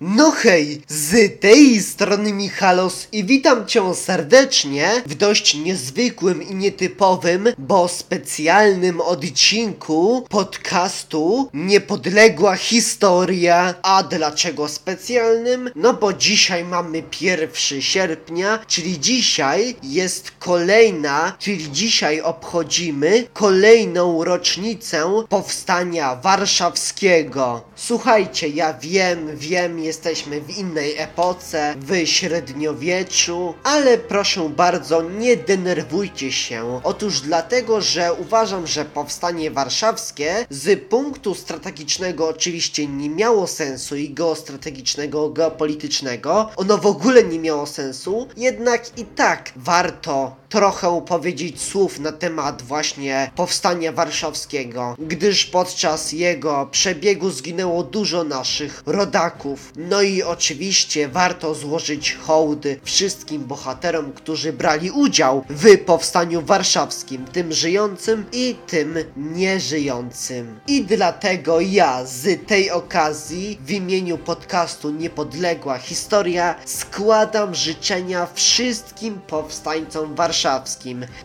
No hej, z tej strony Michalos i witam cię serdecznie w dość niezwykłym i nietypowym, bo specjalnym odcinku podcastu Niepodległa Historia. A dlaczego specjalnym? No bo dzisiaj mamy 1 sierpnia, czyli dzisiaj jest kolejna, czyli dzisiaj obchodzimy kolejną rocznicę powstania warszawskiego. Słuchajcie, ja wiem, wiem, jesteśmy w innej epoce, w średniowieczu, ale proszę bardzo, nie denerwujcie się. Otóż dlatego, że uważam, że powstanie warszawskie z punktu strategicznego oczywiście nie miało sensu i geostrategicznego, geopolitycznego, ono w ogóle nie miało sensu, jednak i tak warto trochę powiedzieć słów na temat właśnie powstania warszawskiego, gdyż podczas jego przebiegu zginęło dużo naszych rodaków. No i oczywiście warto złożyć hołdy wszystkim bohaterom, którzy brali udział w powstaniu warszawskim, tym żyjącym i tym nieżyjącym. I dlatego ja z tej okazji w imieniu podcastu Niepodległa Historia składam życzenia wszystkim powstańcom warszawskim.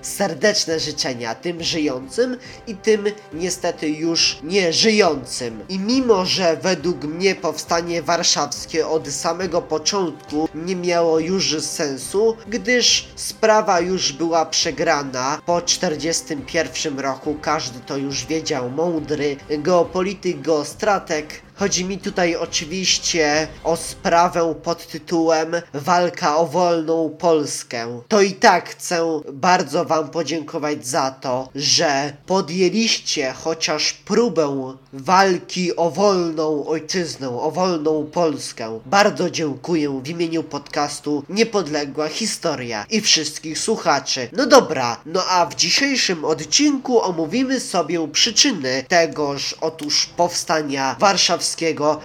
Serdeczne życzenia tym żyjącym i tym niestety już nieżyjącym. I mimo, że według mnie powstanie warszawskie od samego początku nie miało już sensu, gdyż sprawa już była przegrana. Po 41 roku, każdy to już wiedział, mądry geopolityk, geostrateg, Chodzi mi tutaj oczywiście o sprawę pod tytułem Walka o wolną Polskę. To i tak chcę bardzo Wam podziękować za to, że podjęliście chociaż próbę walki o wolną ojczyznę, o wolną Polskę. Bardzo dziękuję w imieniu podcastu Niepodległa Historia i wszystkich słuchaczy. No dobra, no a w dzisiejszym odcinku omówimy sobie przyczyny tegoż otóż powstania warszawskiego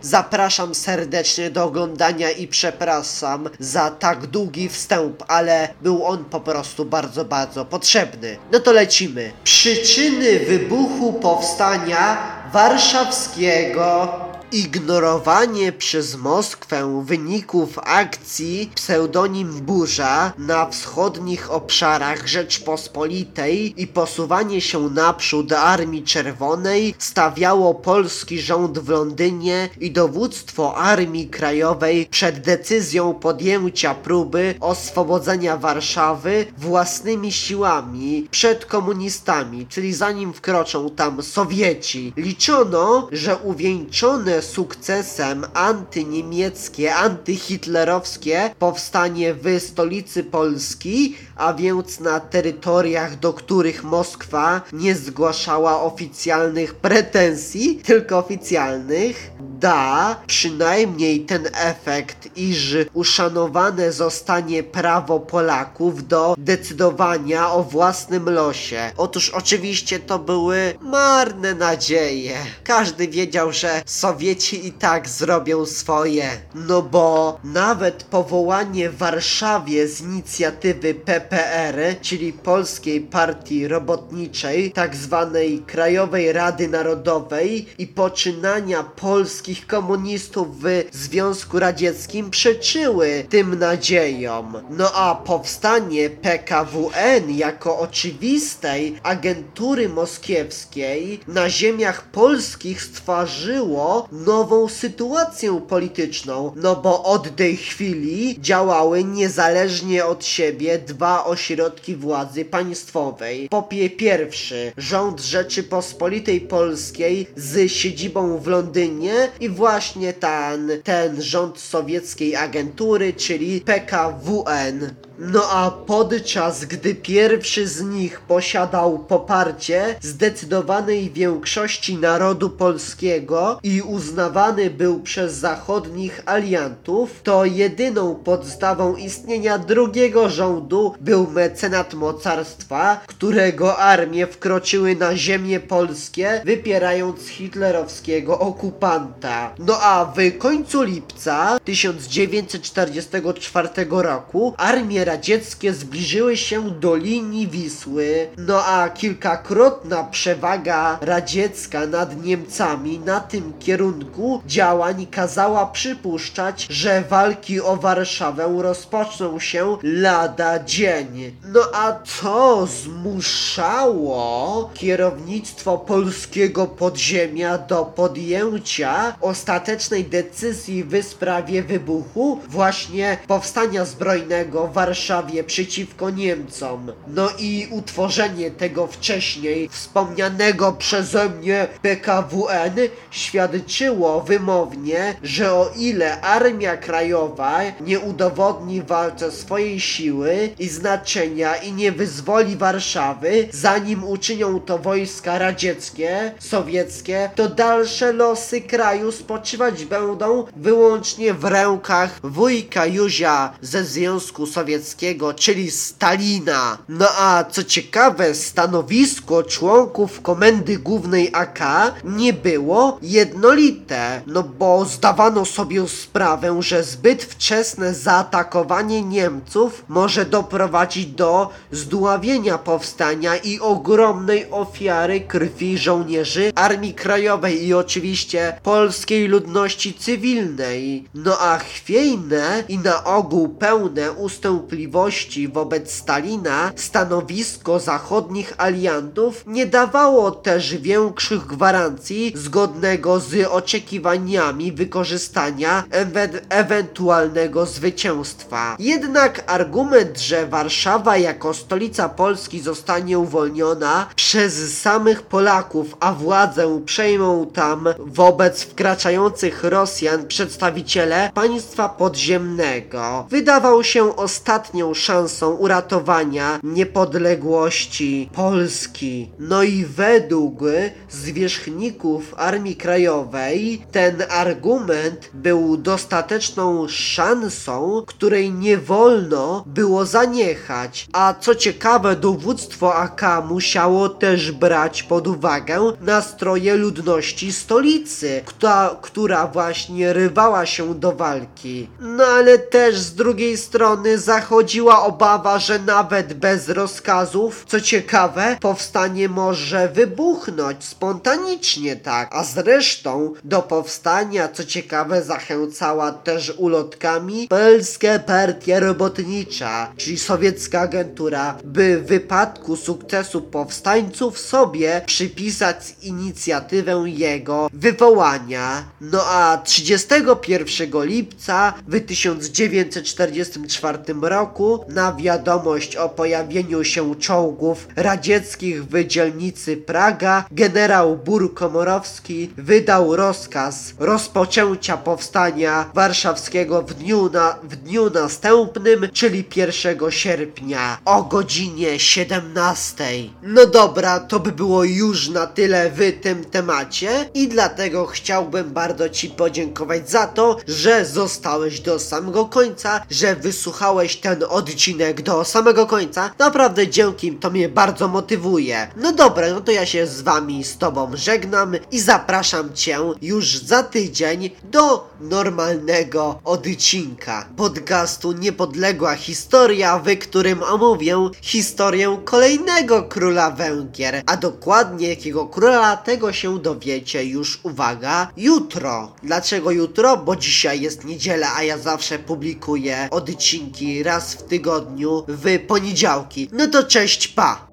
Zapraszam serdecznie do oglądania i przepraszam za tak długi wstęp, ale był on po prostu bardzo, bardzo potrzebny. No to lecimy. Przyczyny wybuchu powstania warszawskiego Ignorowanie przez Moskwę wyników akcji pseudonim Burza na wschodnich obszarach Rzeczpospolitej i posuwanie się naprzód Armii Czerwonej stawiało polski rząd w Londynie i dowództwo Armii Krajowej przed decyzją podjęcia próby oswobodzenia Warszawy własnymi siłami przed komunistami, czyli zanim wkroczą tam Sowieci. Liczono, że uwieńczone sukcesem antyniemieckie, antyhitlerowskie powstanie w stolicy Polski, a więc na terytoriach, do których Moskwa nie zgłaszała oficjalnych pretensji, tylko oficjalnych, da przynajmniej ten efekt, iż uszanowane zostanie prawo Polaków do decydowania o własnym losie. Otóż oczywiście to były marne nadzieje. Każdy wiedział, że Sowieci i tak zrobią swoje. No bo nawet powołanie w Warszawie z inicjatywy PPR, czyli Polskiej Partii Robotniczej, tak zwanej Krajowej Rady Narodowej i poczynania polskich komunistów w Związku Radzieckim przeczyły tym nadziejom. No a powstanie PKWN jako oczywistej agentury moskiewskiej na ziemiach polskich stworzyło nową sytuację polityczną, no bo od tej chwili działały niezależnie od siebie dwa ośrodki władzy państwowej. Popie pierwszy, rząd Rzeczypospolitej Polskiej z siedzibą w Londynie i właśnie ten, ten rząd sowieckiej agentury, czyli PKWN. No a podczas gdy pierwszy z nich posiadał poparcie zdecydowanej większości narodu polskiego i uznawany był przez zachodnich aliantów, to jedyną podstawą istnienia drugiego rządu był mecenat mocarstwa, którego armie wkroczyły na ziemię polskie, wypierając hitlerowskiego okupanta. No a w końcu lipca 1944 roku armię radzieckie zbliżyły się do linii Wisły, no a kilkakrotna przewaga radziecka nad Niemcami na tym kierunku działań kazała przypuszczać, że walki o Warszawę rozpoczną się lada dzień. No a to zmuszało kierownictwo polskiego podziemia do podjęcia ostatecznej decyzji w sprawie wybuchu właśnie powstania zbrojnego w Warszawie przeciwko Niemcom. No i utworzenie tego wcześniej wspomnianego przeze mnie PKWN świadczyło wymownie, że o ile Armia Krajowa nie udowodni walce swojej siły i znaczenia i nie wyzwoli Warszawy, zanim uczynią to wojska radzieckie, sowieckie, to dalsze losy kraju spoczywać będą wyłącznie w rękach wujka Józia ze Związku Sowieckiego, czyli Stalina. No a co ciekawe, stanowisko członków Komendy Głównej AK nie było jednolite, no bo zdawano sobie sprawę, że zbyt wczesne zaatakowanie Niemców może doprowadzić do zdławienia powstania i ogromnej ofiary krwi żołnierzy Armii Krajowej i oczywiście polskiej ludności cywilnej. No a chwiejne i na ogół pełne ustępliwości wobec Stalina stanowisko zachodnich aliantów nie dawało też większych gwarancji zgodnego z oczekiwaniami wykorzystania ewe ewentualnego zwycięstwa. Jednak argument, że Warszawa jako stolica Polski zostanie uwolniona przez samych Polaków, a władzę przejmą tam wobec wkraczających Rosjan przedstawiciele państwa podziemnego, wydawał się ostatnią szansą uratowania niepodległości Polski. No i według zwierzchników Armii Krajowej ten argument był dostateczną szansą, której nie wolno było zaniechać. A co ciekawe, dowództwo AK musiało też brać pod uwagę nastroje ludności stolicy, która, która właśnie rywała się do walki. No ale też z drugiej strony zachodziła obawa, że nawet bez rozkazów, co ciekawe, powstanie może wybuchnąć spontanicznie tak. A zresztą do powstania, co ciekawe, zachęcała też ulotkami Polska Partia Robotnicza, czyli sowiecka agentura, by w wypadku sukcesu powstańców sobie przypisać inicjatywę jego wywołania. No a 31 lipca w 1944 roku na wiadomość o pojawieniu się czołgów radzieckich w dzielnicy Praga generał Burkomorowski wydał rozkaz rozpoczęcia powstania warszawskiego w dniu, na, w dniu następnym, czyli 1 sierpnia o godzinie 17. No dobra, to by było już na tyle w tym temacie i dlatego chciałbym bardzo Ci podziękować za to, że zostałeś do samego końca, że wysłuchałeś ten odcinek do samego końca. Naprawdę dzięki, to mnie bardzo motywuje. No dobra, no to ja się z Wami, z Tobą żegnam i zapraszam Cię już za tydzień do normalnego odcinka podcastu Niepodległa Historia, w którym omówię historię kolejnego króla Węgier, a dokładnie jakiego króla tego się dowiecie już, uwaga, jutro. Dlaczego jutro? Bo dzisiaj jest niedziela, a ja zawsze publikuję odcinki raz w tygodniu w poniedziałki. No to cześć, pa!